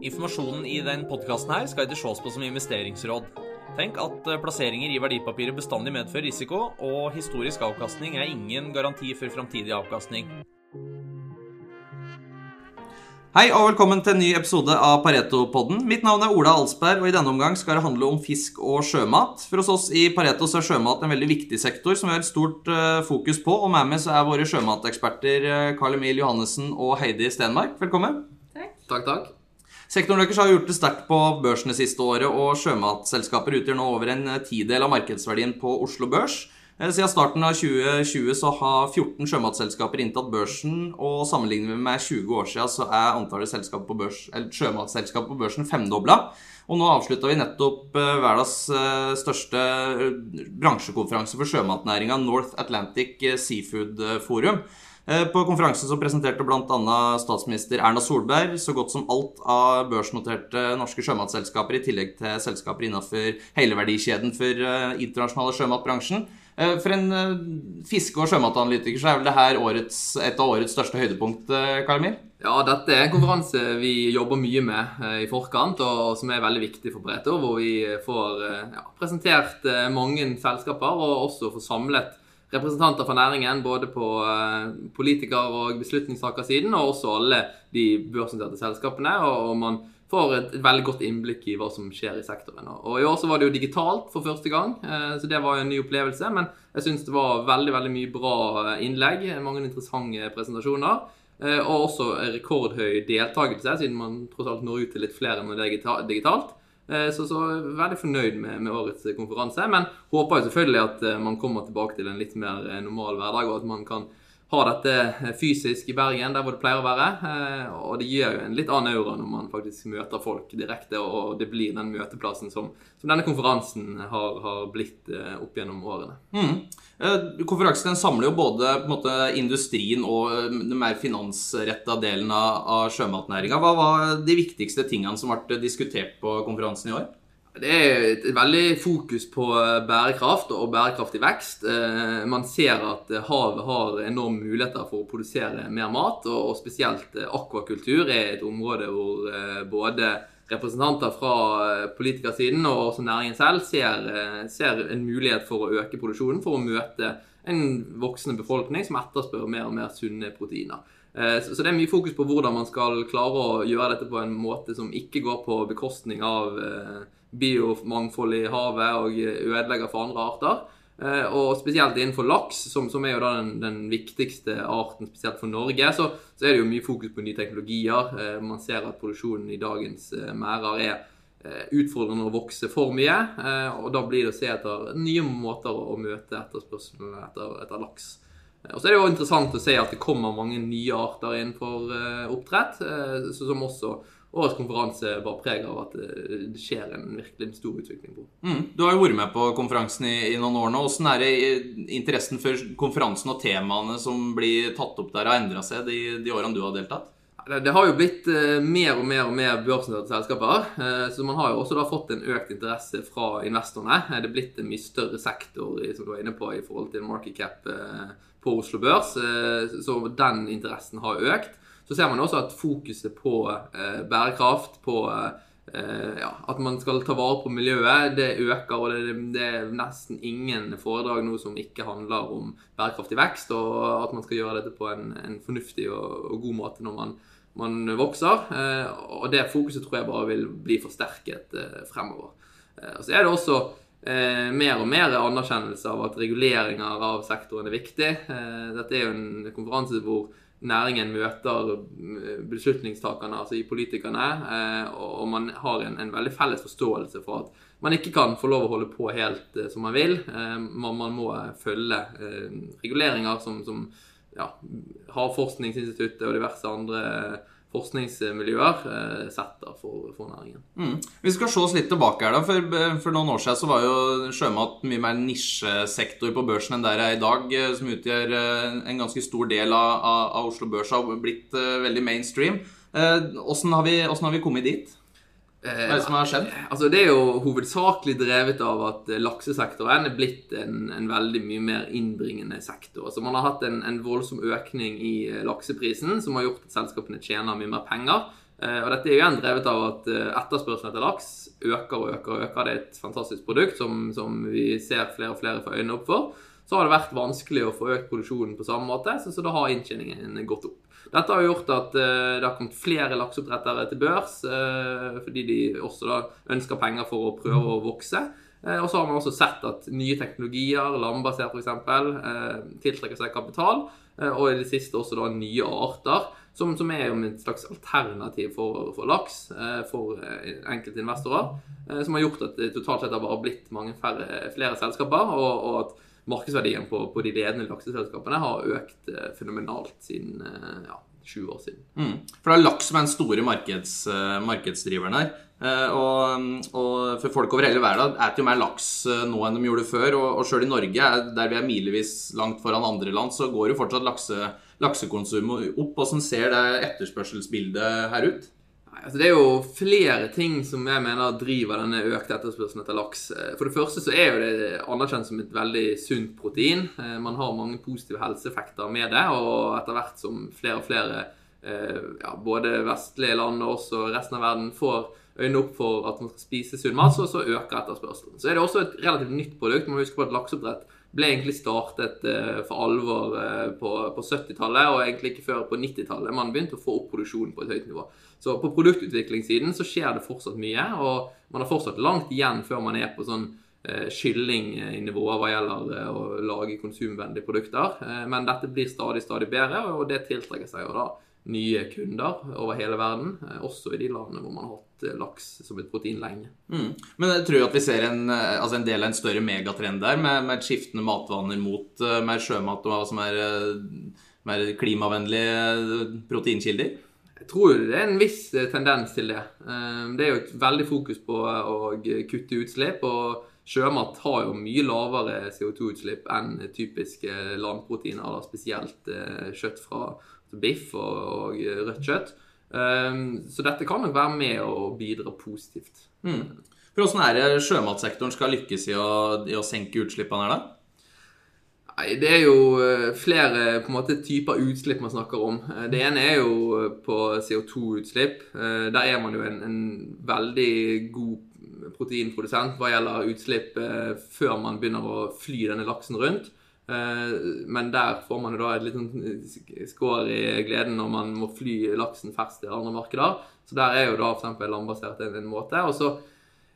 Informasjonen i den podkasten her skal ikke ses på som investeringsråd. Tenk at eh, plasseringer i verdipapirer bestandig medfører risiko, og historisk avkastning er ingen garanti for framtidig avkastning. Hei og velkommen til en ny episode av Pareto-podden. Mitt navn er Ola Alsberg, og i denne omgang skal det handle om fisk og sjømat. For hos oss i Pareto så er sjømat en veldig viktig sektor som vi har et stort uh, fokus på. Og med meg så er våre sjømateksperter Carl Karl Emil Johannessen og Heidi Stenmark. Velkommen. Takk. Takk, takk. Sektoren deres har gjort det sterkt på børsene siste året, og sjømatselskaper utgjør nå over en tidel av markedsverdien på Oslo Børs. Eh, siden starten av 2020 så har 14 sjømatselskaper inntatt børsen, og sammenlignet med 20 år siden så er antallet på børs, sjømatselskap på børsen femdobla. Og nå avslutta vi nettopp eh, verdens eh, største bransjekonferanse for sjømatnæringa, North Atlantic Seafood Forum. På konferansen så presenterte bl.a. statsminister Erna Solberg så godt som alt av børsnoterte norske sjømatselskaper, i tillegg til selskaper innenfor hele verdikjeden for internasjonale sjømatbransjen. Eh, for en eh, fiske- og sjømatanalytiker så er vel det her årets, et av årets største høydepunkt, eh, Ja, dette er en konferanse vi jobber mye med i forkant, og som er veldig viktig for Breto. Hvor vi får ja, presentert mange selskaper, og også får samlet representanter fra næringen. Både på politiker- og beslutningstakersiden, og også alle de børsnoterte selskapene. og man får et, veldig godt innblikk i hva som skjer i sektoren. Og I år så var det jo digitalt for første gang, eh, så det var jo en ny opplevelse. Men jeg syns det var veldig veldig mye bra innlegg, mange interessante presentasjoner. Eh, og også rekordhøy deltakelse, siden man tross alt når ut til litt flere enn det digitalt. Eh, så, så veldig fornøyd med, med, årets konferanse. Men håper jo selvfølgelig at man kommer tilbake til en litt mer normal hverdag, og at man kan har dette eh, fysisk i Bergen, der hvor det pleier å være. Eh, og det gir jo en litt annen aura når man faktisk møter folk direkte, og det blir den møteplassen som, som denne konferansen har, har, blitt eh, opp gjennom årene. Mm. Konferansen samler jo både måte, industrien og den mer finansretta delen av, av sjømatnæringa. Hva var de viktigste tingene som ble diskutert på konferansen i år? Det er et veldig fokus på eh, bærekraft og bærekraftig vekst. Eh, man ser at havet har enorme muligheter for å produsere mer mat, og spesielt eh, akvakultur er et område hvor både representanter fra politikersiden og også næringen selv ser, ser en mulighet for å øke produksjonen for å møte en voksende befolkning som etterspør mer og mer sunne proteiner. Så det er mye fokus på hvordan man skal klare å gjøre dette på en måte som ikke går på bekostning av biomangfold i havet og ødelegger for andre arter. Eh, og spesielt innenfor laks, som, som er jo da den, den, viktigste arten spesielt for Norge, så, så, er det jo mye fokus på nye teknologier. Eh, man ser at produksjonen i dagens eh, merder er utfordrende å vokse for mye. Og da blir det å se etter nye måter å møte etterspørselen etter, etter laks. Og så er det jo interessant å se at det kommer mange nye arter innenfor oppdrett, som også årets konferanse bar preg av at eh, det skjer en virkelig stor utvikling på. Mm. Du har jo vært med på konferansen i, i noen år nå. Hvordan er det interessen for konferansen og temaene som blir tatt opp der, har endra seg de, de, årene du har deltatt? Det, har jo blitt uh, mer og mer og mer børsnoterte selskaper. Uh, så man har jo også da fått en økt interesse fra investorene. Det er blitt en mye større sektor som du var inne på i forhold til market cap på Oslo Børs. så den interessen har økt. Så ser man også at fokuset på eh, bærekraft, på eh, ja, at man skal ta vare på miljøet, det øker. Og det, det, er nesten ingen foredrag nå som ikke handler om bærekraftig vekst, og at man skal gjøre dette på en, en fornuftig og, og, god måte når man, man vokser. Eh, og det fokuset tror jeg bare vil bli forsterket eh, fremover. Og så er det også Eh, mer og mer anerkjennelse av at reguleringer av sektoren er viktig. Eh, dette er jo en konferanse hvor næringen møter eh, beslutningstakerne, altså i politikerne, eh, og man har en, en, veldig felles forståelse for at man ikke kan få lov å holde på helt eh, som man vil. Man, man må følge reguleringer som, som ja, Havforskningsinstituttet og diverse andre forskningsmiljøer eh, setter for, for næringen. Mm. Vi skal se oss litt tilbake her da, for, for, noen år siden så var jo sjømat mye mer nisjesektor på børsen enn der er i dag, eh, som utgjør eh, en ganske stor del av, av, Oslo Børs og blitt veldig mainstream. Åssen har, har, vi kommet dit? Hva er det som har skjedd? Eh, altså Det er jo hovedsakelig drevet av at laksesektoren er blitt en, en veldig mye mer innbringende sektor. Altså Man har hatt en, en, voldsom økning i eh, lakseprisen, som har gjort at selskapene tjener mye mer penger. Og dette er jo igjen drevet av at etterspørselen etter laks øker og øker og øker. Det er et fantastisk produkt som, som vi ser flere og flere får øynene opp for. Så har det vært vanskelig å få økt produksjonen på samme måte, så, så da har inntjeningen gått opp. Dette har gjort at uh, det har kommet flere lakseoppdrettere til børs, uh, fordi de også da ønsker penger for å prøve å vokse. Uh, og så har man også sett at nye teknologier, landbasert f.eks., tiltrekker seg kapital. og i det siste også da nye arter, som, som er jo et slags alternativ for, for laks for enkelte investorer. som har gjort at det totalt sett har bare blitt mange færre, flere selskaper. og, og at markedsverdien på, på, de ledende lakseselskapene har økt eh, fenomenalt siden eh, ja, sju år siden. Mm. For det er laks som er den store markeds, eh, markedsdriveren her. Og, og, for folk over hele verden spiser jo mer laks nå enn de gjorde før. Og, og sjøl i Norge, der vi er milevis langt foran andre land, så går jo fortsatt lakse, laksekonsumet opp. Åssen ser det etterspørselsbildet her ut? Altså det er jo flere ting som jeg mener driver denne økte etterspørselen etter laks. Eh, for det første så er jo det anerkjent som et veldig sunt protein. Eh, man har mange positive helseeffekter med det, og etter hvert som flere og flere, eh, ja, både vestlige land og også resten av verden, får øynene opp for at man skal spise sunn mat, så, så øker etterspørselen. Så er det også et relativt nytt produkt. Man må huske på at lakseoppdrett ble egentlig startet for alvor på, på 70-tallet, og egentlig ikke før på 90-tallet man begynte å få opp produksjonen på et høyt nivå. Så på produktutviklingssiden så skjer det fortsatt mye, og man har fortsatt langt igjen før man er på sånn eh, kyllingnivå hva gjelder eh, å lage konsumvennlige produkter. Eh, men dette blir stadig, stadig bedre, og det tiltrekker seg jo da nye kunder over hele verden, også i de landene hvor man har hatt laks som et protein lenge. Mm. Men jeg tror at vi ser en, altså en del av en større megatrend der, med, med skiftende matvaner mot mer sjømat og som er mer klimavennlige proteinkilder? Jeg tror det er en viss eh, tendens til det. Um, det er jo et veldig fokus på å kutte utslipp. og Sjømat har jo mye lavere CO2-utslipp enn typiske landproteiner, spesielt eh, kjøtt fra biff og, rødt kjøtt. Så dette kan nok være med å bidra positivt. Mm. For Hvordan er det sjømatsektoren skal lykkes i å, i å senke utslippene her, da? Nei, Det er jo eh, flere måte typer utslipp man snakker om. Eh, det ene er jo eh, på CO2-utslipp. Der er man jo en, en, veldig god proteinprodusent hva gjelder utslipp før man begynner å fly denne laksen rundt. Men der får man jo da et liten skår i gleden når man må fly laksen fersk til andre markeder. Så der er jo da f.eks. landbasert en, en måte. Og så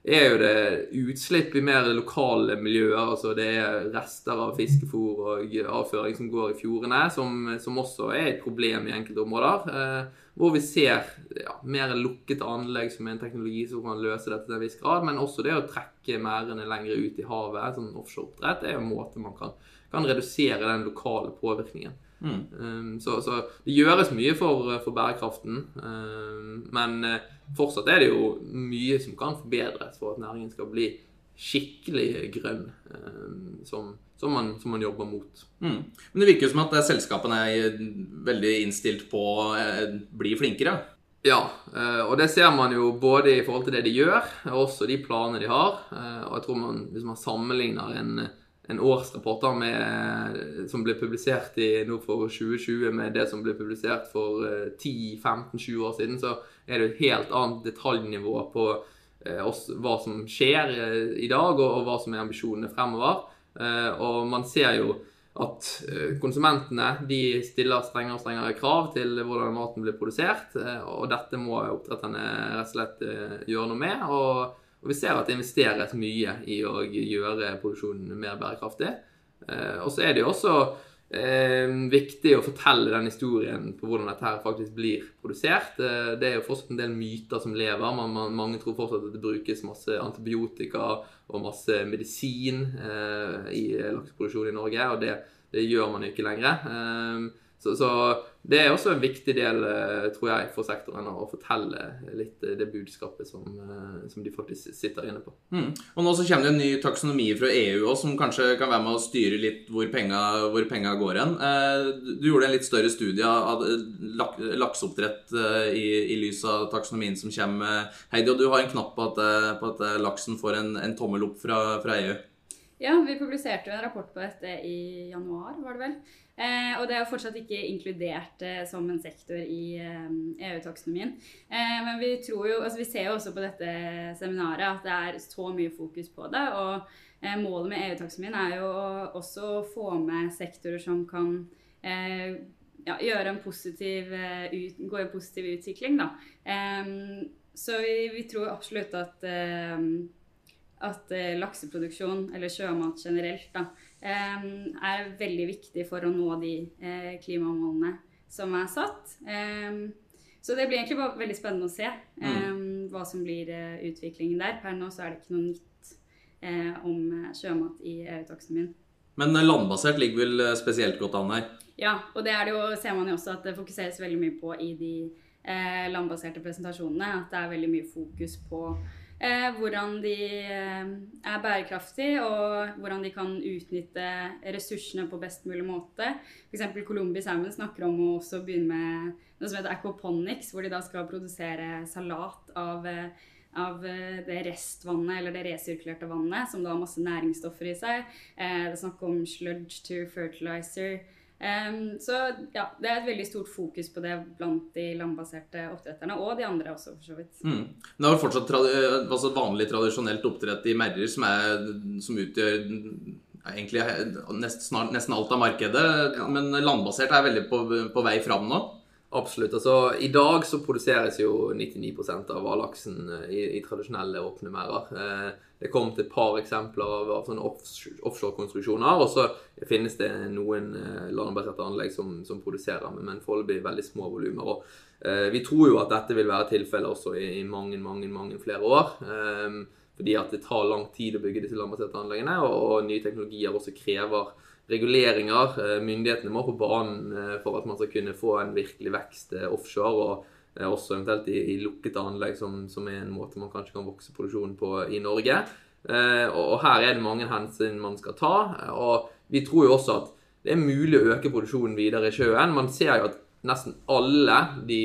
er jo det utslipp i mer lokale miljøer. altså Det er rester av fiskefôr og avføring som går i fjordene, som, som også er et problem i enkelte områder. Eh, hvor vi ser ja, mer lukkede anlegg som er en teknologi som kan løse dette til en viss grad. Men også det å trekke merdene lenger ut i havet, sånn offshoreoppdrett, er jo en måte man kan, kan redusere den lokale påvirkningen. Mm. Um, så, så, det gjøres mye for, for bærekraften. Um, men uh, fortsatt er det jo mye som kan forbedres for at næringen skal bli skikkelig grønn, eh, som, som, man, som, man, jobber mot. Mm. Men det virker jo som at selskapene er veldig innstilt på å eh, bli flinkere? Ja, eh, og det ser man jo både i forhold til det de gjør, og også de planene de har. Og jeg tror man, hvis man sammenligner en, en årsrapport med, som ble publisert i, nå for 2020 med det som ble publisert for 10-15-20 år siden, så er det et helt annet detaljnivå på eh, oss, hva som skjer eh, i dag, og, og, hva som er ambisjonene fremover. Eh, og man ser jo at konsumentene de stiller strengere og strengere krav til hvordan maten blir produsert. Og dette må oppdretterne rett og slett gjøre noe med. Og, og vi ser at det investeres mye i å gjøre produksjonen mer bærekraftig. Og så er det jo også eh, viktig å fortelle den historien på hvordan dette her faktisk blir produsert. Eh, det er jo fortsatt en del myter som lever. Man, man, mange tror fortsatt at det brukes masse antibiotika og masse medisin eh, i lakseproduksjon i Norge, og det, det, gjør man jo ikke lenger. Eh, så, så, det er også en viktig del, eh, tror jeg, for sektoren å fortelle litt eh, det budskapet som, eh, som de faktisk sitter inne på. Mm. Og nå så kommer det en ny taksonomi fra EU også, som kanskje kan være med å styre litt hvor penga, hvor penga går hen. Du gjorde en litt større studie av lakseoppdrett i, i lys av taksonomien som kommer. Heidi, og du har en knapp på at, på at laksen får en, en tommel opp fra, fra EU. Ja, vi publiserte jo en rapport på dette i januar, var det vel. Eh, og det er jo fortsatt ikke inkludert eh, som en sektor i eh, EU-taksonomien. Eh, men vi tror jo, altså vi ser jo også på dette seminaret at det er så mye fokus på det. Og eh, målet med EU-taksonomien er jo å også få med sektorer som kan eh, ja, gjøre en positiv, ut, gå en positiv utvikling. Da. så vi, vi, tror absolutt at at lakseproduksjon, eller sjømat generelt, da, er veldig viktig for å nå de eh, klimamålene som er satt. Så det blir egentlig bare veldig spennende å se mm. hva som blir utviklingen der. Per nå så er det ikke noe nytt om sjømat i EU-taksonomien. Men landbasert ligger vel spesielt godt an her? Ja, og det er det jo, ser man jo også at det fokuseres veldig mye på i de eh, landbaserte presentasjonene. At det er veldig mye fokus på Eh, hvordan de eh, er bærekraftige, og hvordan de kan utnytte ressursene på best mulig måte. F.eks. Colombi Salmon snakker om å også begynne med noe som heter aquaponics, hvor de da skal produsere salat av, eh, av det restvannet, eller det resirkulerte vannet, som da har masse næringsstoffer i seg. det er snakk om sludge to fertilizer. Um, så ja, det er et veldig stort fokus på det blant de landbaserte oppdretterne, og de andre også, for så vidt. Mm. Det er fortsatt trad altså vanlig tradisjonelt oppdrett i merrer som, er, som utgjør egentlig nest, snart, nesten alt av markedet, ja. men landbasert er veldig på, på vei fram nå. Absolutt. altså I dag så produseres jo 99% av hvalaksen eh, i, i, tradisjonelle åpne merder. Eh, det kom til et par eksempler av, av sånne offshore-konstruksjoner. Og så finnes det noen eh, landbaserte anlegg som, som produserer, men foreløpig veldig små volumer. Eh, vi tror jo at dette vil være tilfellet også i, i, mange, mange, mange flere år. Eh, fordi at det tar lang tid å bygge disse landbaserte anleggene, og, og nye teknologier også krever reguleringer. Eh, myndighetene må på banen eh, for at man skal kunne få en virkelig vekst eh, offshore. og også eventuelt i, i lukkede anlegg, som, som, er en måte man kanskje kan vokse produksjonen på i Norge. Og, her er det mange hensyn man skal ta. Og vi tror jo også at det er mulig å øke produksjonen videre i sjøen. Man ser jo at nesten alle de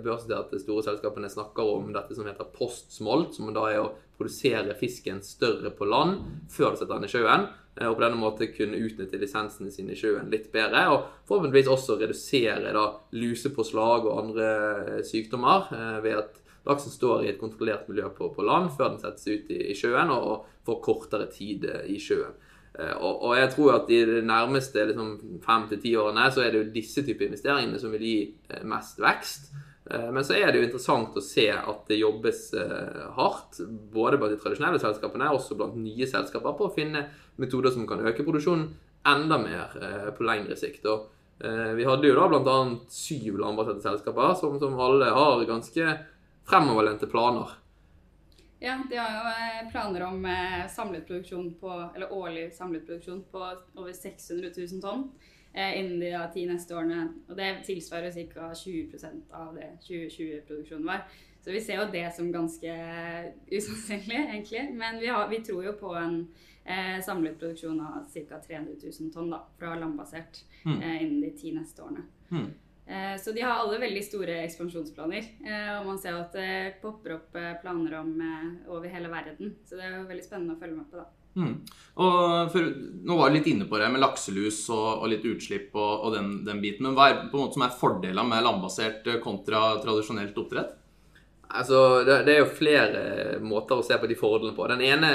børsnoterte store selskapene snakker om dette som heter postsmolt, som da er å produsere fisken større på land før du setter den i sjøen. Eh, og på denne måten kunne utnytte lisensene sine i sjøen litt bedre. Og forhåpentligvis også redusere da, lusepåslag og andre eh, sykdommer eh, ved at laksen står i et kontrollert miljø på, på land før den settes ut i, i sjøen, og får kortere tid i sjøen. Og, og, jeg tror at i de nærmeste liksom, fem til ti årene så er det jo disse typer investeringene som vil gi mest vekst. Eh, men så er det jo interessant å se at det jobbes eh, hardt, både blant de tradisjonelle selskapene og også blant nye selskaper, på å finne metoder som kan øke produksjonen enda mer eh, på lengre sikt. Og vi hadde jo da bl.a. syv landbaserte selskaper som, som, alle har ganske fremoverlente planer. Ja, de har jo planer om samlet produksjon på, eller årlig samlet produksjon på over 600 000 tonn. Eh, innen de ti neste årene. Og det tilsvarer ca. 20% av det 2020-produksjonen var. Så vi ser jo det som ganske usannsynlig, egentlig. Men vi, har, vi, tror jo på en eh, samlet produksjon av ca. 300 000 tonn da, fra landbasert mm. eh, innen de ti neste årene. Mm. Eh, så de har alle veldig store ekspansjonsplaner. Eh, og man ser at det popper opp eh, planer om over hele verden. Så det er jo veldig spennende å følge med på, da. Mm. Og for, nå var du litt inne på det med lakselus og, og litt utslipp og, og den, den, biten. Men hva er på en måte som er fordelene med landbasert eh, kontra tradisjonelt oppdrett? Altså, det, det, er jo flere måter å se på de fordelene på. Den ene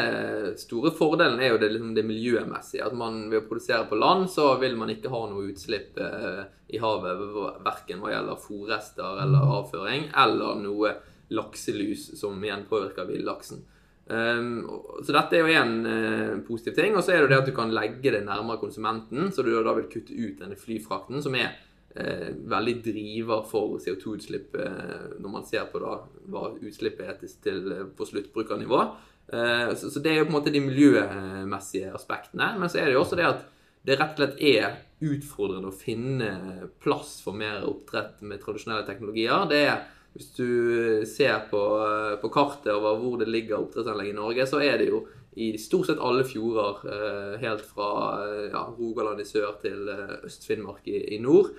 store fordelen er jo det, liksom det miljømessige. At man ved å produsere på land, så vil man ikke ha noe utslipp eh, i havet. Verken hva gjelder fòrrester eller avføring, eller noe lakselus som igjen påvirker villaksen. Um, så dette er jo én uh, positiv ting. Og så er det det at du kan legge det nærmere konsumenten, så du da vil kutte ut denne flyfrakten, som er uh, veldig driver for CO2-utslipp uh, når man ser på da hva utslippet er til, på sluttbrukernivå. Så, så, det er jo på en måte de miljømessige aspektene. Men så er det jo også det at det rett og slett er utfordrende å finne plass for mer oppdrett med tradisjonelle teknologier. Det er hvis du ser på, på, kartet over hvor det ligger oppdrettsanlegg i Norge, så er det jo i stort sett alle fjorder, eh, helt fra eh, ja, Rogaland i sør til eh, Øst-Finnmark i, i, nord.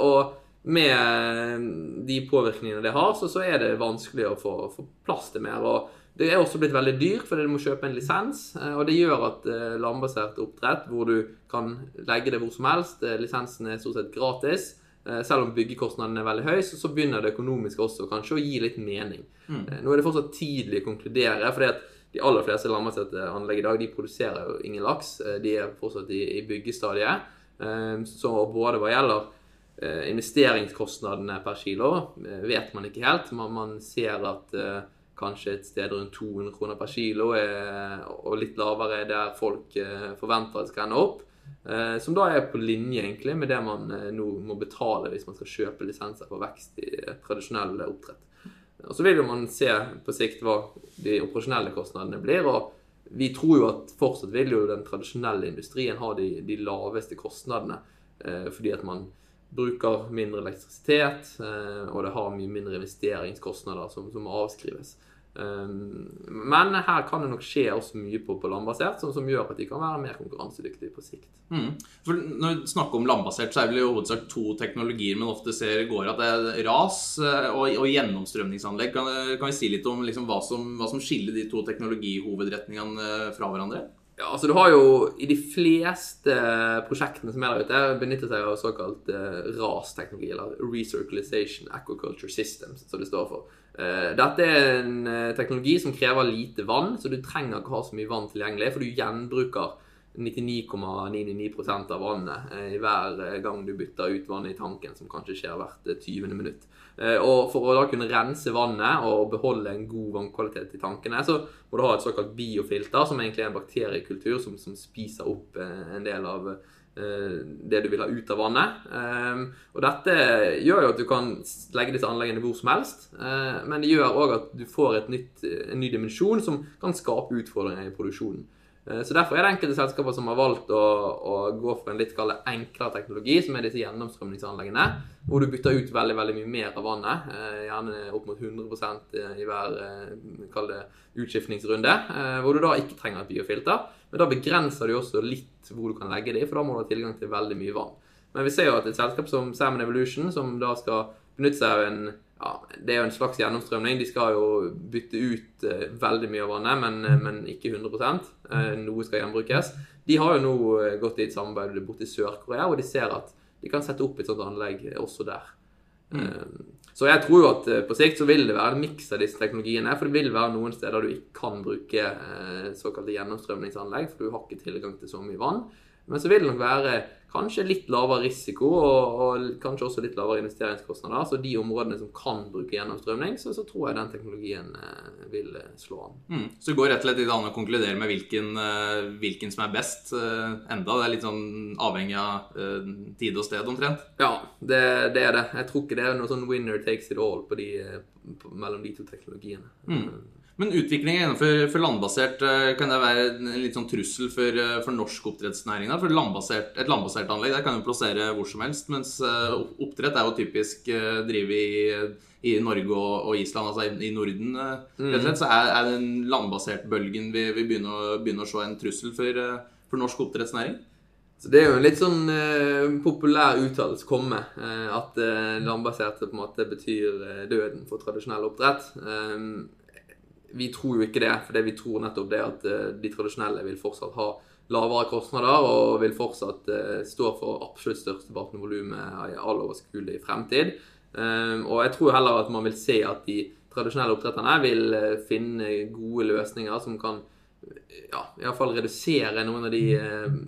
Og med de påvirkningene det har, så, så er det vanskelig å få, få, plass til mer. Og Det er også blitt veldig dyrt, fordi du må kjøpe en lisens. eh, Og det gjør at eh, landbasert oppdrett, hvor du kan legge det hvor som helst, eh, lisensen er stort sett gratis, eh, selv om byggekostnaden er veldig høy, så, så begynner det økonomisk også kanskje å gi litt mening. Mm. Nå er det fortsatt tidlig å konkludere, at de aller fleste landbaserte anlegg i dag de produserer jo ingen laks. Eh, De er fortsatt i, i byggestadiet. Eh, Så både hva gjelder eh, investeringskostnadene per kilo, eh, vet man ikke helt. Man, man ser at eh, kanskje et sted rundt 200 kroner per kilo og litt lavere er der folk eh, forventer at det skal ende opp. Eh, som da er på linje egentlig med det man eh, nå må betale hvis man skal kjøpe lisenser for vekst i eh, tradisjonell oppdrett. Og Så vil jo man se på sikt hva de operasjonelle kostnadene blir. og Vi tror jo at fortsatt vil jo den tradisjonelle industrien ha de, de laveste kostnadene. Eh, fordi at man bruker mindre elektrisitet, eh, og det har mye mindre investeringskostnader som, som avskrives. Um, men her kan det nok skje også mye på, på landbasert, som, som gjør at de kan være mer konkurransedyktige på sikt. Mm. For når vi snakker om landbasert, så er det vel i hovedsak to teknologier man ofte ser går at det er ras eh, og, og gjennomstrømningsanlegg. Kan, kan vi si litt om liksom, hva, som, hva som skiller de to teknologihovedretningene eh, fra hverandre? Ja, altså du har jo I de fleste prosjektene som er der ute, benytter seg av såkalt eh, RAS-teknologi, eller Recirculation Aquaculture Systems, som det står for. Eh, dette er en eh, teknologi som krever lite vann, så du trenger ikke ha så mye vann tilgjengelig, for du gjenbruker 99,99% av vannet eh, hver gang du bytter ut vannet i tanken, som kanskje skjer hvert eh, 20. minutt. Eh, Og For å da kunne rense vannet og beholde en god vannkvalitet i tankene, så må du ha et såkalt biofilter, som egentlig er en bakteriekultur som, som spiser opp eh, en del av eh, det du vil ha ut av vannet. Eh, Og Dette gjør jo at du kan legge disse anleggene hvor som helst, men det gjør òg at du får nytt, en ny dimensjon som kan skape utfordringer i produksjonen. Eh, Så Derfor er det enkelte selskaper som har valgt å, å gå for en litt kallet, enklere teknologi, som er disse gjennomstrømningsanleggene, hvor du bytter ut veldig veldig mye mer av vannet, eh, gjerne opp mot 100% i hver eh, det utskiftningsrunde, eh, hvor du da ikke trenger et biofilter. Men da begrenser du også litt hvor du kan legge de, for da må du ha tilgang til veldig mye vann. Men vi ser jo at et selskap som Salmon Evolution, som da skal benytte seg av en ja, Det er jo en slags gjennomstrømning. De skal jo bytte ut eh, veldig mye av vannet, men, eh, men ikke 100 eh, Noe skal gjenbrukes. De har jo nå gått i et samarbeid borte i Sør-Korea, og de ser at de kan sette opp et sånt anlegg også der. Eh, Så jeg tror jo at på sikt så vil det være en miks av disse teknologiene. For det vil være noen steder du ikke kan bruke såkalte gjennomstrømningsanlegg, for du har ikke tilgang til så mye vann. Men så vil det nok være kanskje litt lavere risiko og, og kanskje også litt lavere investeringskostnader. Så de områdene som kan bruke gjennomstrømning, så, så tror jeg den teknologien eh, vil eh, slå an. Mm. Så det går rett og slett litt an å konkludere med hvilken, eh, hvilken som er best eh, enda. Det er litt sånn avhengig av eh, tid og sted, omtrent. Ja, det, det er det. Jeg tror ikke det er noe sånn winner takes it all på de, eh, mellom de to teknologiene. Men utviklingen innenfor for landbasert eh, kan det være en litt sånn trussel for, eh, for norsk oppdrettsnæring? For landbasert, et landbasert anlegg der kan jo plassere hvor som helst, mens eh, oppdrett er jo typisk drevet i, i Norge og, Island, altså i, Norden. Rett slett, så er, er den landbasert bølgen vi, vi begynner, å, begynner å se en trussel for, for norsk oppdrettsnæring? Så det er jo en litt sånn eh, populær uttalelse å komme, eh, at eh, landbaserte på en måte betyr døden for tradisjonell oppdrett. Eh, vi tror jo ikke det, for vi tror nettopp det at eh, de tradisjonelle vil fortsatt ha lavere kostnader og vil fortsatt eh, stå for absolutt størsteparten av volumet i all overskuelig fremtid. Eh, og jeg tror heller at man vil se at de tradisjonelle oppdretterne vil eh, finne gode løsninger som kan ja, fall redusere noen av de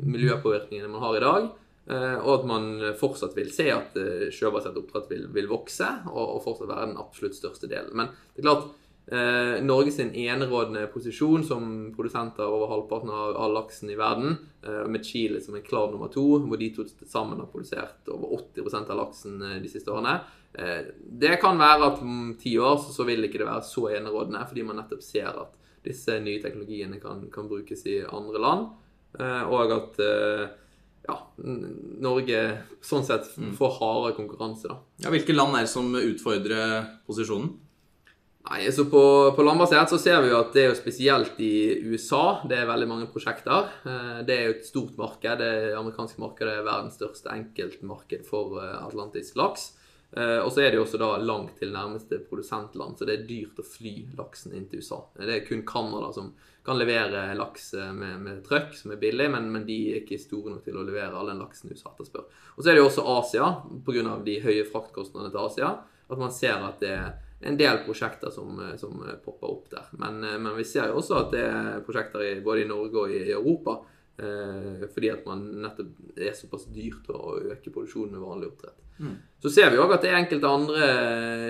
miljøpåvirkningene man har i dag. Og at man fortsatt vil se at sjøbasert oppdrett vil, vil vokse og, og fortsatt være den absolutt største delen. Men det er klart, eh, Norge sin enerådende posisjon som produsenter av over halvparten av all laksen i verden, eh, med Chile som en klar nummer to, hvor de to sammen har produsert over 80% av laksen eh, de siste årene, eh, det kan være at om ti år så, så vil ikke det være så enerådende, fordi man nettopp ser at disse nye teknologiene kan, kan brukes i andre land, eh, og at eh, ja, Norge sånn sett får hardere konkurranse, da. Ja, Hvilke land er det som utfordrer posisjonen? Nei, så på, på landbasert så ser vi jo at det er jo spesielt i USA det er veldig mange prosjekter. Eh, Det er jo et stort marked. Det amerikanske markedet er verdens største enkeltmarked for eh, atlantisk laks. Eh, og så er det jo også da langt til nærmeste produsentland, så det er dyrt å fly laksen inn til USA. Det er kun Canada som kan levere laks med, med trøkk, som er billig, men, men, de er ikke store nok til å levere all den laksen USA etterspør. Og så er det jo også Asia, pga. de høye fraktkostnadene til Asia, at man ser at det er en del prosjekter som, som popper opp der. Men, men, vi ser jo også at det er prosjekter i, både i Norge og i Europa Eh, fordi at man nettopp er såpass dyrt å øke produksjonen med vanlig oppdrett. Mm. Så ser vi òg at det er enkelte andre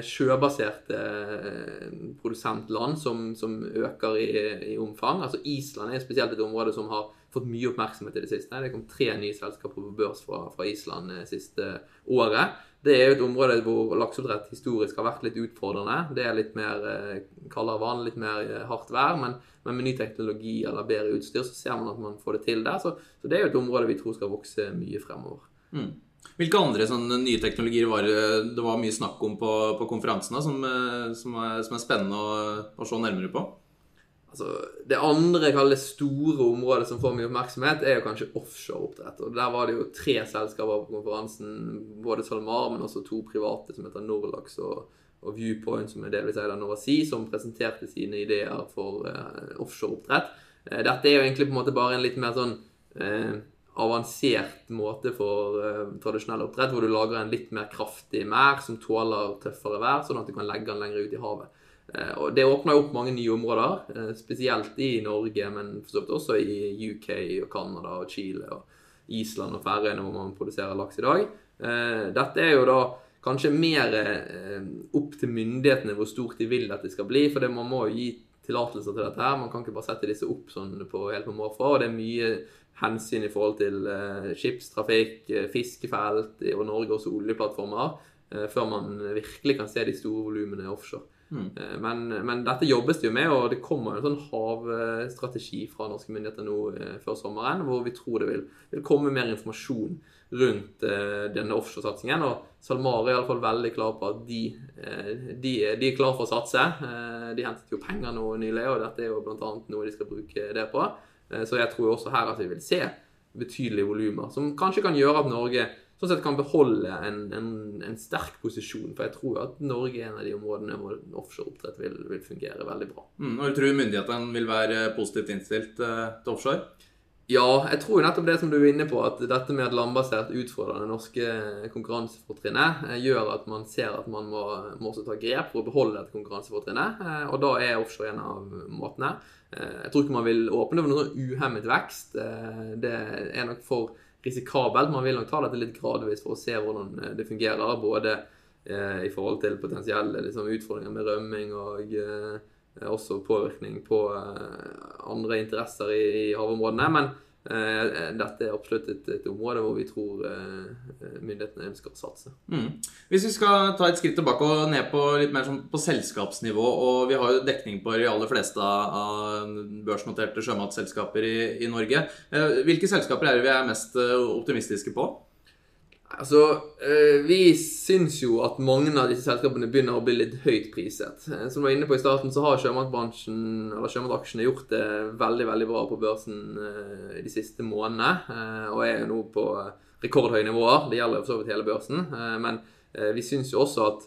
sjøbaserte eh, produsentland som, som øker i, i, omfang. Altså Island er spesielt et område som har fått mye oppmerksomhet i det siste. Det kom tre nye selskaper på børs fra, fra Island det siste året. Det er jo et område hvor lakseoppdrett historisk har vært litt utfordrende. Det er litt mer eh, kaldere vann, litt mer eh, hardt vær. Men, men, med ny teknologi eller bedre utstyr så ser man at man får det til der. Så, så det er jo et område vi tror skal vokse mye fremover. Mm. Hvilke andre sånne nye teknologier var det var mye snakk om på, på konferansene som, eh, som, er, som, er, spennende å, å se nærmere på? Altså, det andre det store området som får mye oppmerksomhet, er jo kanskje offshoreoppdrett. Og Der var det jo tre selskaper på konferansen, både SalMar, men også to private som heter Norlax og, og Viewpoint, som er delvis eid av Nova som presenterte sine ideer for uh, offshoreoppdrett. Uh, dette er jo egentlig på en måte bare en litt mer sånn uh, avansert måte for uh, tradisjonell oppdrett, hvor du lager en litt mer kraftig mær som tåler tøffere vær, sånn at du kan legge den lenger ut i havet. Eh, og Det åpner opp mange nye områder, eh, spesielt i Norge, men også i UK og Canada og Chile og Island og Færøyene, hvor man produserer laks i dag. Eh, dette er jo da kanskje mer opp til myndighetene hvor stort de vil at det skal bli, for man må jo gi tillatelser til dette her. Man kan ikke bare sette disse opp sånn på helt på måfå. Og det er mye hensyn i forhold til skipstrafikk, fiskefelt og Norge også oljeplattformer, før man virkelig kan se de store volumene offshore. Mm. Eh, men, men, dette jobbes det jo med, og det kommer en sånn havstrategi fra norske myndigheter nå eh, før sommeren, hvor vi tror det vil, vil komme mer informasjon rundt eh, denne offshoresatsingen. Og SalMar er iallfall veldig klar på at de, eh, de, de, er klar for å satse. Uh, de hentet jo penger nå nylig, og dette er jo bl.a. noe de skal bruke det på. så jeg tror også her at vi vil se betydelige volumer, som kanskje kan gjøre at Norge sånn sett kan beholde en, en, en, sterk posisjon. For jeg tror at Norge er en av de områdene hvor offshoreoppdrett vil, vil fungere veldig bra. Mm, og du tror myndighetene vil være positivt innstilt eh, til offshore? Ja, jeg tror jo nettopp det som du er inne på, at dette med at landbasert utfordrer det norske konkurransefortrinnet, eh, gjør at man ser at man må, må også ta grep for å beholde dette konkurransefortrinnet. Eh, og da er offshore en av måtene. Jeg tror ikke man vil åpne for noen uhemmet vekst. Det er nok for risikabelt. Man vil nok ta dette litt gradvis for å se hvordan eh, det fungerer. Både eh, i forhold til potensielle liksom, utfordringer med rømming og eh, også påvirkning på andre interesser i, havområdene. Men dette er absolutt et, et, område hvor vi tror eh, myndighetene ønsker å satse. Mm. Hvis vi skal ta et skritt tilbake og ned på litt mer sånn på selskapsnivå, og vi har jo dekning på de aller fleste av børsnoterte sjømatselskaper i, i Norge. Eh, hvilke selskaper er det vi er mest optimistiske på? Altså, eh, Vi syns jo at mange av disse selskapene begynner å bli litt høyt priset. Eh, som du var inne på i starten, så har sjømatbransjen, eller sjømataksjene gjort det veldig veldig bra på børsen eh, de siste månedene. Og er jo nå på rekordhøye nivåer. Det gjelder for så vidt hele børsen. Men vi syns jo også at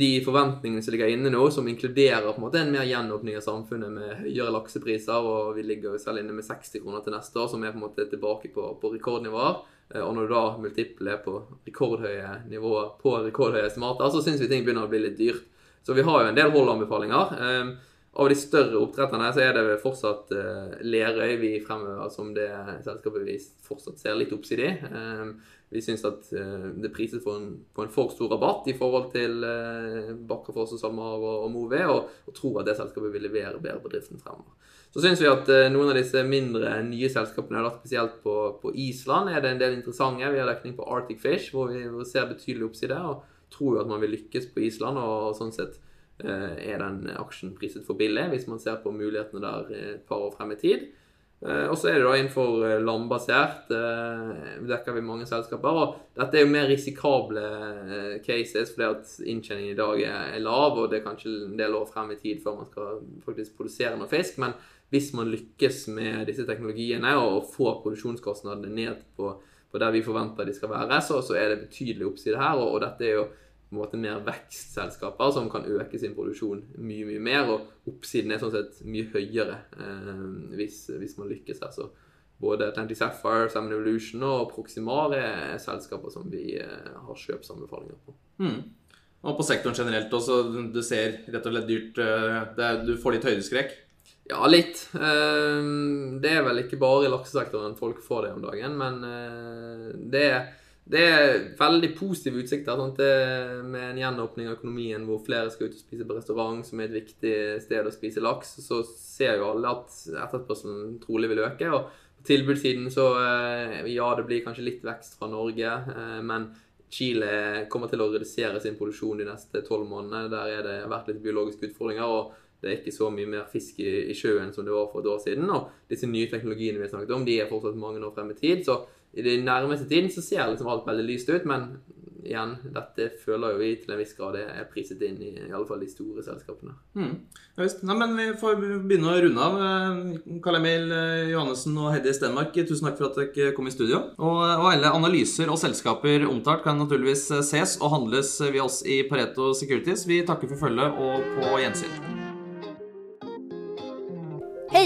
de forventningene som ligger inne nå, som inkluderer på en måte en mer gjenåpning av samfunnet med høyere laksepriser, og vi ligger jo selv inne med 60 kroner til neste år, som er på en måte tilbake på, på rekordnivåer og når du da multiple er på rekordhøye nivåer på rekordhøye estimater, så syns vi ting begynner å bli litt dyrt. Så vi har jo en del holdanbefalinger. Um, av de større oppdretterne så er det fortsatt uh, Lerøy vi fremhever som det selskapet vi fortsatt ser litt oppsidig. i. Um, vi syns at uh, det prises på en, på en, for stor rabatt i forhold til Bakkafoss og SalMar og, og og, og, tror at det selskapet vil levere bedre på driften fremover. Så syns vi at uh, noen av disse mindre nye selskapene, da, spesielt på, på, Island, er det en del interessante. Vi har dekning på Arctic Fish, hvor vi, ser betydelig oppside. Og tror jo at man vil lykkes på Island. Og, sånn sett uh, er den aksjen priset for billig, hvis man ser på mulighetene der et par år frem i tid. Og så er det da innenfor landbasert. Dekker vi mange selskaper. Og dette er jo mer risikable cases fordi at inntjeningen i dag er, lav, og det er kanskje en del år frem i tid før man skal faktisk produsere noe fisk. men hvis man lykkes med disse teknologiene og får produksjonskostnadene ned på, på der vi forventer de skal være, så, så er det betydelig oppside her. Og, og dette er jo på en måte mer vekstselskaper som kan øke sin produksjon mye mye mer. Og oppsiden er sånn sett mye høyere eh, hvis, hvis, man lykkes her. Så både Atlantic Sapphire, Salmon Evolution og Proximar er selskaper som vi eh, har kjøpsanbefalinger på. Hmm. Og på sektoren generelt også, du ser rett og slett dyrt det, er, Du får litt høydeskrekk? Ja, litt. Ehm, det er vel ikke bare i laksesektoren folk får det om dagen, men eh, det er det er veldig positive utsikter sant? med en gjenåpning av økonomien hvor flere skal ut og spise på restaurant, som er et viktig sted å spise laks. Så ser jo alle at etterspørselen trolig vil øke. og på tilbudssiden så eh, ja, det blir kanskje litt vekst fra Norge, men Chile kommer til å redusere sin produksjon de neste tolv månedene. Der er det vært litt biologiske utfordringer. og det er ikke så mye mer fisk i, i, sjøen som det var for et år siden. Og disse nye teknologiene vi har snakket om, de er fortsatt mange år frem i tid. Så i den nærmeste tiden så ser liksom alt veldig lyst ut. Men igjen, dette føler jo vi til en viss grad er priset inn i i alle fall de store selskapene. Mm. Ja, visst. Nei, men vi får begynne å runde av. Eh, Karl Emil eh, Johannessen og Heddy Stenmark, tusen takk for at dere kom i studio. Og, og alle analyser og selskaper omtalt kan naturligvis eh, ses og handles via oss i Pareto Securities. Vi takker for følget og på gjensyn.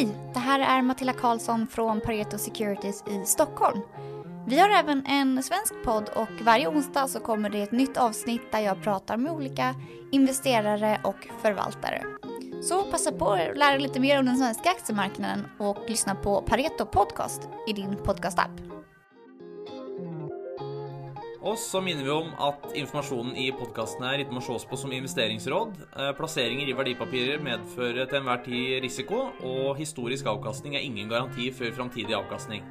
Hej! Det här är Matilda Karlsson från Pareto Securities i Stockholm. Vi har även en svensk podd och varje onsdag så kommer det ett nytt avsnitt där jag pratar med olika investerare och förvaltare. Så passa på att lära dig lite mer om den svenska aktiemarknaden och lyssna på Pareto Podcast i din podcastapp. Og så minner vi om at informasjonen i podkasten her ikke må ses på som investeringsråd. Eh, plasseringer i verdipapirer medfører til enhver tid risiko, og historisk avkastning er ingen garanti for framtidig avkastning.